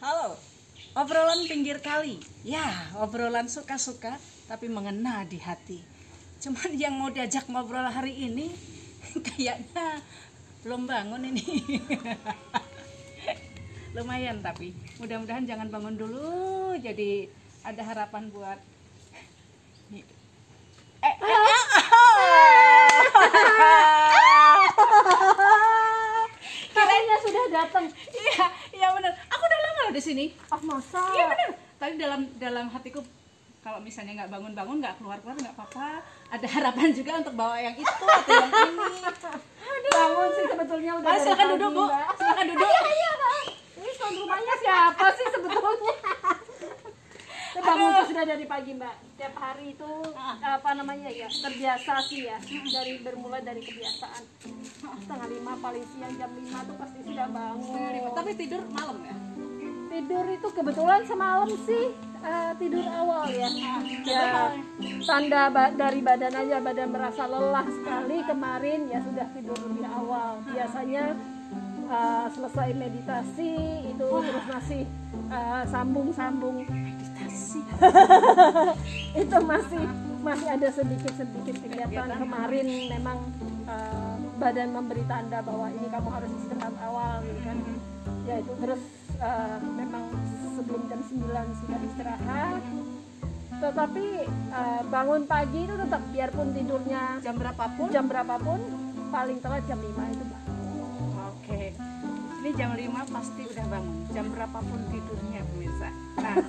Halo, obrolan pinggir kali. Ya, obrolan suka-suka tapi mengena di hati. Cuman yang mau diajak ngobrol hari ini kayaknya belum bangun ini. Lumayan tapi mudah-mudahan jangan bangun dulu. Jadi ada harapan buat eh, eh, Kayaknya sudah datang. Iya, iya benar. Aku udah lama loh di sini. Ah masa? Iya benar. Tadi dalam dalam hatiku kalau misalnya nggak bangun-bangun nggak keluar-keluar nggak apa-apa. Ada harapan juga untuk bawa yang itu atau yang ini. Bangun sih sebetulnya udah Mas, silakan duduk bu. Silakan duduk. Iya iya Mbak. Ini tuan rumahnya siapa sih sebetulnya? Saya bangun tuh sudah dari pagi mbak. Tiap hari itu apa namanya ya terbiasa sih ya. Dari bermula dari kebiasaan. Setengah lima paling siang jam lima tuh pasti sudah bangun. Tapi tidur malam ya. Tidur itu kebetulan semalam sih eh, tidur awal ya. Ya. Tanda ba- dari badan aja badan merasa lelah sekali kemarin ya sudah tidur lebih awal. Biasanya eh, selesai meditasi itu terus masih eh, sambung-sambung. Meditasi. itu masih masih ada sedikit-sedikit kegiatan. Kemarin memang eh, badan memberi tanda bahwa ini kamu harus istirahat awal gitu kan. Ya itu terus eh, memang sebelum jam 9 sudah istirahat tetapi eh, bangun pagi itu tetap biarpun tidurnya Jam berapapun. jam berapapun paling telat jam 5 itu Mbak. Oke. Ini jam 5 pasti udah bangun. Jam berapapun tidurnya pemirsa. Nah.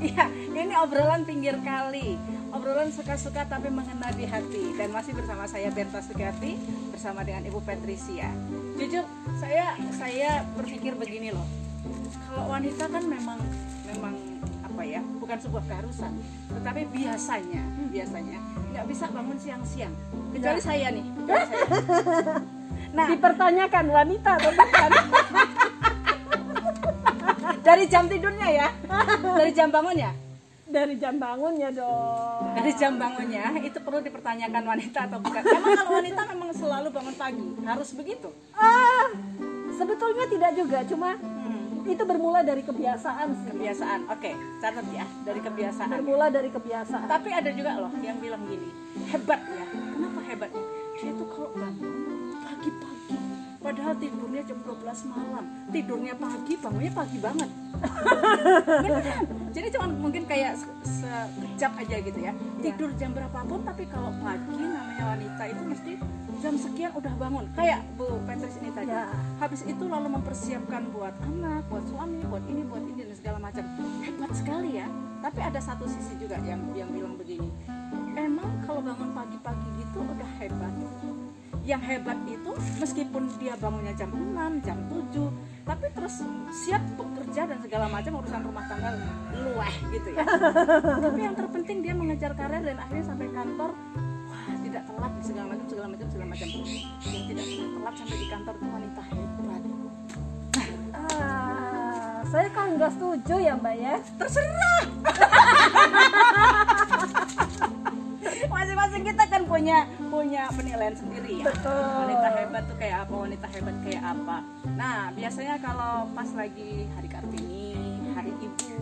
Iya, ini obrolan pinggir kali. Obrolan suka-suka tapi mengena di hati. Dan masih bersama saya Berta Sugati bersama dengan Ibu Patricia. Jujur, saya saya berpikir begini loh. Kalau wanita kan memang memang apa ya? Bukan sebuah keharusan, tetapi biasanya biasanya nggak bisa bangun siang-siang. Kecuali saya nih. Kecuali saya. Nah, dipertanyakan wanita atau bukan dari jam tidurnya ya dari jam bangunnya dari jam bangunnya dong. Dari jam bangunnya itu perlu dipertanyakan wanita atau bukan? Emang kalau wanita memang selalu bangun pagi harus begitu? Ah, sebetulnya tidak juga, cuma hmm, itu bermula dari kebiasaan sih. kebiasaan oke catat ya dari kebiasaan. Bermula dari kebiasaan. tapi ada juga loh yang bilang gini hebat ya kenapa hebatnya padahal tidurnya jam 12 malam. Tidurnya pagi bangunnya pagi banget. Beneran. jadi cuma mungkin kayak se- sekejap aja gitu ya. Tidur jam berapapun tapi kalau pagi namanya wanita itu mesti jam sekian udah bangun. Kayak Bu Petris ini tadi. Ya. habis itu lalu mempersiapkan buat anak buat suami buat ini buat ini dan segala macam. Hebat sekali ya. Tapi ada satu sisi juga yang yang bilang begini. Emang kalau bangun pagi-pagi gitu udah hebat yang hebat itu meskipun dia bangunnya jam 6, jam 7 tapi terus siap bekerja dan segala macam urusan rumah tangga luweh gitu ya. Tapi yang terpenting dia mengejar karir dan akhirnya sampai kantor wah tidak telat segala macam segala macam segala macam. Yang tidak telat sampai di kantor itu wanita hebat. Ah, saya kan nggak setuju ya mbak ya. terserah masing-masing kita kan punya punya penilaian sendiri ya. Betul. wanita hebat tuh kayak apa wanita hebat kayak apa. Nah biasanya kalau pas lagi hari kartini hari ibu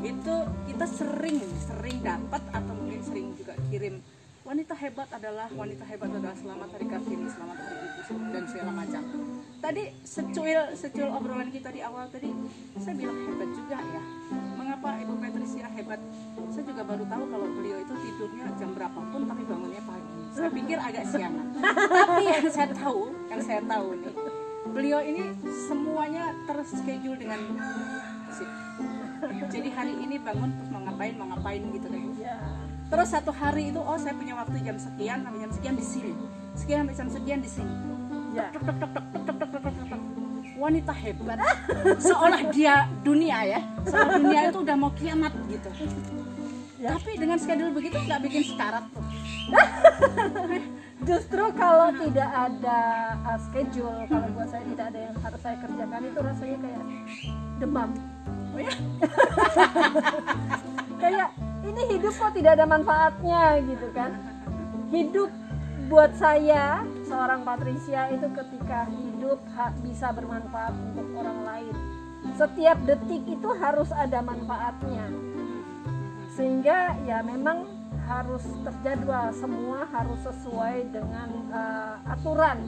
itu kita sering sering dapat atau mungkin sering juga kirim wanita hebat adalah wanita hebat adalah selamat hari kartini selamat hari ibu dan segala macam. Tadi secuil secuil obrolan kita di awal tadi saya bilang hebat juga ya hebat. Saya juga baru tahu kalau beliau itu tidurnya jam berapapun tapi bangunnya pagi. Saya pikir agak siangan tapi yang saya tahu yang saya tahu nih beliau ini semuanya terschedule dengan sip. jadi hari ini bangun terus mau ngapain mau ngapain gitu kan. Ya. terus satu hari itu oh saya punya waktu jam sekian sampai jam sekian di sini. Sekian sampai jam sekian di sini. Ya. Tek, tek, tek, wanita hebat seolah dia dunia ya seolah dunia itu udah mau kiamat gitu Ya. tapi dengan schedule begitu nggak bikin sekarat tuh Justru kalau tidak ada uh, schedule, kalau buat saya tidak ada yang harus saya kerjakan itu rasanya kayak demam. oh ya Kayak ini hidup kok tidak ada manfaatnya gitu kan. Hidup buat saya seorang Patricia itu ketika hidup bisa bermanfaat untuk orang lain. Setiap detik itu harus ada manfaatnya. Sehingga ya memang harus terjadwal semua harus sesuai dengan uh, aturan.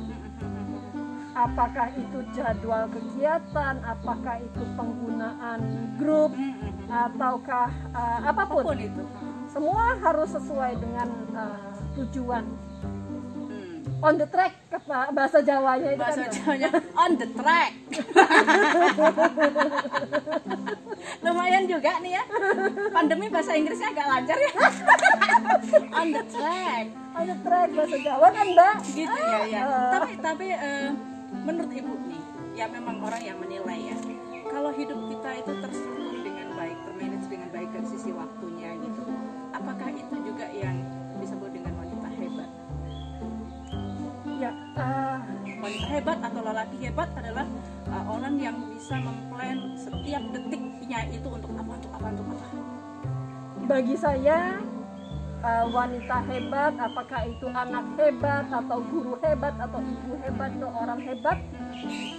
Apakah itu jadwal kegiatan, apakah itu penggunaan grup ataukah uh, apa pun. apa pun itu Semua harus sesuai dengan uh, tujuan. On the track ke bahasa Jawanya itu bahasa kan Jawanya on the track. Lumayan juga nih ya. Pandemi bahasa Inggrisnya agak lancar ya. On the track. On the track bahasa Jawa kan mbak? Gitu ya ya. Ah. tapi tapi eh, menurut ibu nih ya memang orang yang menilai ya kalau hidup kita itu terstruktur dengan baik termanage dengan baik dari sisi waktunya gitu apakah itu juga yang ya ah, wanita hebat atau lelaki hebat adalah uh, orang yang bisa memplan setiap detiknya itu untuk apa untuk apa untuk apa. Bagi saya uh, wanita hebat apakah itu anak hebat atau guru hebat atau ibu hebat atau orang hebat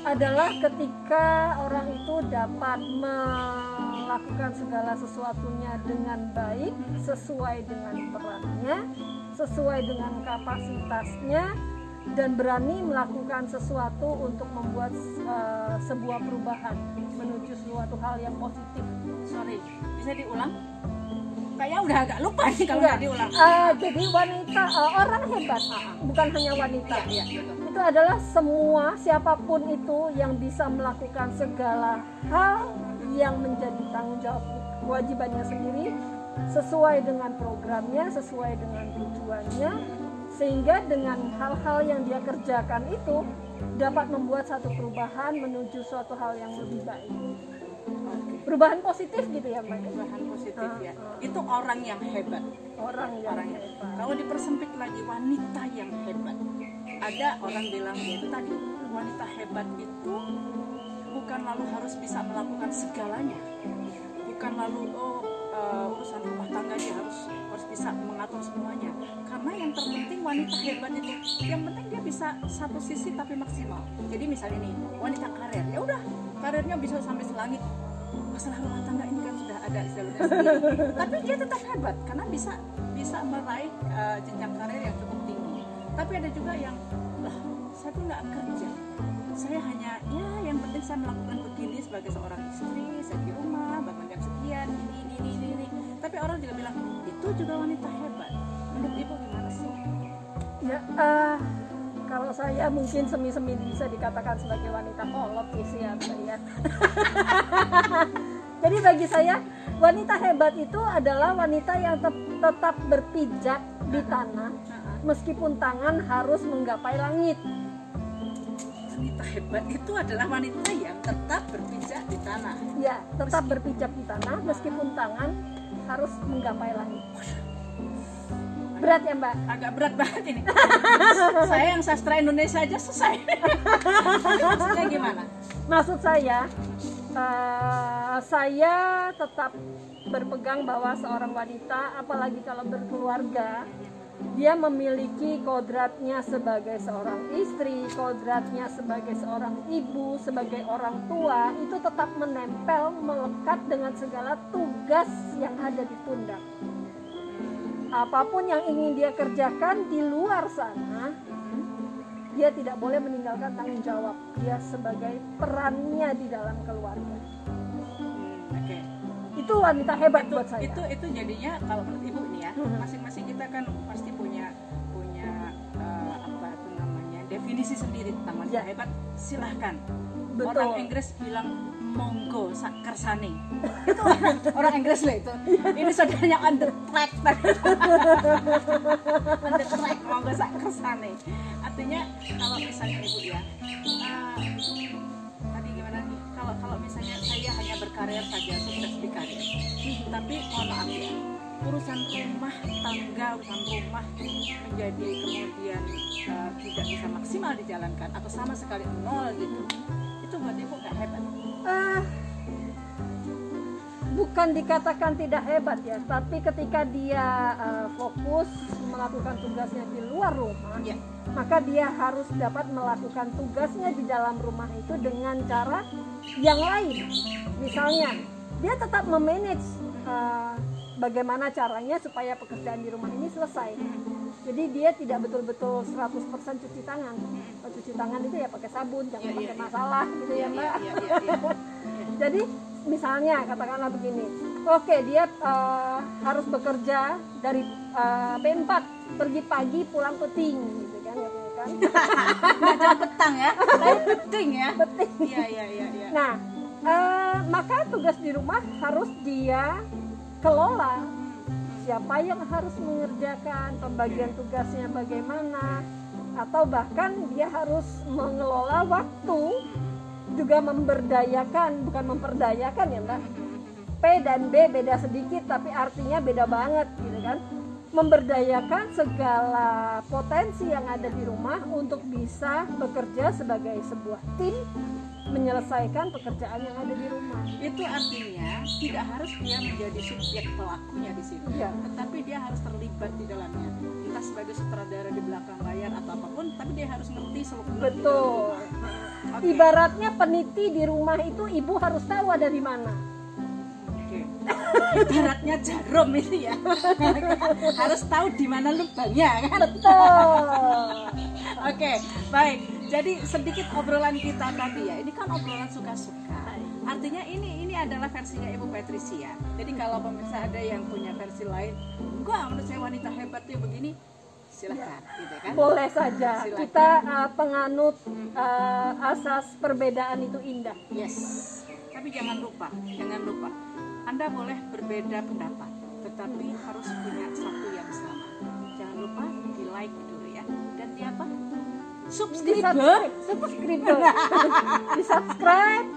adalah ketika orang itu dapat melakukan segala sesuatunya dengan baik sesuai dengan perannya sesuai dengan kapasitasnya dan berani melakukan sesuatu untuk membuat uh, sebuah perubahan menuju suatu hal yang positif. Sorry bisa diulang? Kayaknya udah agak lupa nih kalau nggak diulang. Uh, jadi wanita uh, orang hebat bukan hanya wanita. Iya gitu itu adalah semua siapa pun itu yang bisa melakukan segala hal yang menjadi tanggung jawab kewajibannya sendiri sesuai dengan programnya sesuai dengan tujuannya sehingga dengan hal-hal yang dia kerjakan itu dapat membuat satu perubahan menuju suatu hal yang lebih baik. Perubahan positif gitu ya mbak? Perubahan positif ya. Ah, ah. itu orang yang hebat. Orang yang orang hebat. kalau dipersempit lagi wanita yang hebat. Ada orang bilang ya itu tadi wanita hebat itu bukan lalu harus bisa melakukan segalanya. Bukan lalu oh eh, urusan rumah tangga dia harus harus bisa mengatur semuanya. Karena yang terpenting wanita hebat itu yang penting dia bisa satu sisi tapi maksimal. Jadi misalnya nih wanita karir. Ya udah karirnya bisa sampai selangit. Masalah rumah tangga ini kan sudah ada tapi dia tetap hebat karena bisa bisa meraih eh, jenjang karir yang cukup tinggi. Tapi ada juga yang lah saya tuh nggak kerja saya hanya ya yang penting saya melakukan begini sebagai seorang istri saya di rumah bangun jam sekian ini ini ini ini, ini. tapi orang juga bilang itu juga wanita hebat menurut ibu gimana sih Ya, eh, kalau saya mungkin semi-semi bisa dikatakan sebagai wanita kolot sih ya, Mbak, ya. Jadi bagi saya wanita hebat itu adalah wanita yang tep- tetap berpijak di tanah meskipun tangan harus menggapai langit. Wanita hebat itu adalah wanita yang tetap berpijak di tanah. Ya, tetap berpijak di tanah meskipun tangan harus menggapai langit. Berat ya, Mbak? agak berat banget ini. Saya yang sastra Indonesia aja selesai. Maksudnya gimana? Maksud saya, eh, saya tetap berpegang bahwa seorang wanita, apalagi kalau berkeluarga, dia memiliki kodratnya sebagai seorang istri, kodratnya sebagai seorang ibu, sebagai orang tua, itu tetap menempel, melekat dengan segala tugas yang ada di pundak. Apa pun yang ingin dia kerjakan di luar sana, dia tidak boleh meninggalkan tanggung jawab dia sebagai perannya di dalam keluarga Hmm, oke itu wanita hebat itu buat saya itu itu jadinya kalau menurut ibu nih Mhm. Masing-masing kita kan pasti punya punya eh, apa itu namanya definisi sendiri tentang wanita Ya. hebat silahkan. Betul. orang Inggris bilang monggo kersane. Itu orang, orang Inggris loh itu. Ini saudaranya on the track. On the track monggo kersane. Artinya kalau misalnya ibu ya eh, tadi gimana nih? Kalau kalau misalnya saya hanya berkarir saja sukses di karir tapi mohon maaf ya urusan rumah tangga urusan rumah menjadi kemudian uh, tidak bisa maksimal dijalankan atau sama sekali nol gitu itu buat ibu nggak hebat Ah, bukan dikatakan tidak hebat ya tapi ketika dia eh, fokus melakukan tugasnya di luar rumah, Ya. maka dia harus dapat melakukan tugasnya di dalam rumah itu dengan cara yang lain. Misalnya, dia tetap memanage uh, bagaimana caranya supaya pekerjaan di rumah ini selesai. Jadi dia tidak betul-betul 100% cuci tangan. Kalau cuci tangan itu ya pakai sabun, jangan Iya, iya, pakai iya. masalah gitu ya, Mbak. Jadi misalnya katakanlah begini, oke dia uh, harus bekerja dari uh, P4 pergi pagi pulang peting gitu kan, katanya kan. Petang ya, tapi penting ya. Peting. Iya, iya, iya, iya. Nah, uh, maka tugas di rumah harus dia kelola. Siapa yang harus mengerjakan pembagian tugasnya bagaimana, atau bahkan dia harus mengelola waktu juga memberdayakan, bukan memperdayakan ya mbak. P dan B beda sedikit tapi artinya beda banget gitu kan. Memberdayakan segala potensi yang ada di rumah untuk bisa bekerja sebagai sebuah tim menyelesaikan pekerjaan yang ada di rumah. Itu artinya tidak harus dia menjadi subjek pelakunya di situ, Iya. tetapi dia harus terlibat di dalamnya. Entah sebagai sutradara di belakang layar atau apa pun, tapi dia harus ngerti seluk beluk. Betul. Oke. Ibaratnya peniti di rumah itu ibu harus tahu ada di mana. Oke. Ibaratnya jarum itu ya. harus tahu di mana lubangnya kan. Betul. Oke, baik. Jadi sedikit obrolan kita tadi ya. Ini kan obrolan suka-suka. Artinya ini ini adalah versinya Ibu Patricia. Jadi kalau pemirsa ada yang punya versi lain, enggak menurut saya wanita hebat ya begini, silakan gitu kan. Boleh saja. Silakan. Kita uh, penganut uh, asas perbedaan itu indah. Yes. Tapi jangan lupa, jangan lupa. Anda boleh berbeda pendapat, tetapi harus punya satu yang sama. Jangan lupa di like dulu ya. Dan di apa? Di Subscribe. subscribe, subscribe, di subscribe,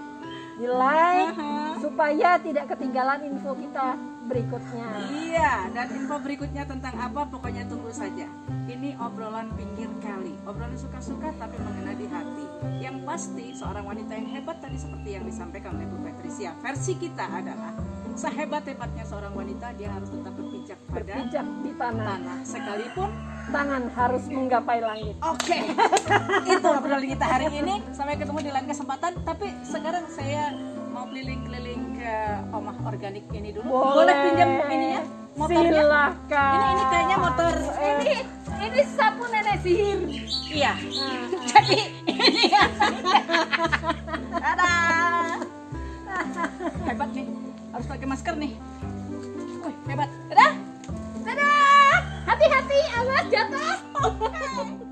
di like, Aha. supaya tidak ketinggalan info kita berikutnya. Iya, dan info berikutnya tentang apa pokoknya tunggu saja. Ini obrolan pinggir kali, obrolan suka-suka tapi mengena di hati. Yang pasti seorang wanita yang hebat tadi seperti yang disampaikan oleh Bu Patricia. Versi kita adalah sehebat-hebatnya seorang wanita dia harus tetap berpijak pada Berpijak di tanah, tanah sekalipun. Tangan harus menggapai langit. Oke, itu obrolan kita hari ini. Sampai ketemu di lain kesempatan. Tapi sekarang saya mau keliling-keliling ke omah organik ini dulu. Boleh pinjam ininya? Motornya? Silahkan. Ini ini kayaknya motor ini ini sapu nenek sihir. Iya. Nah, Jadi ini ya. Dadah. Hebat nih. Harus pakai masker nih hati-hati awas jatuh.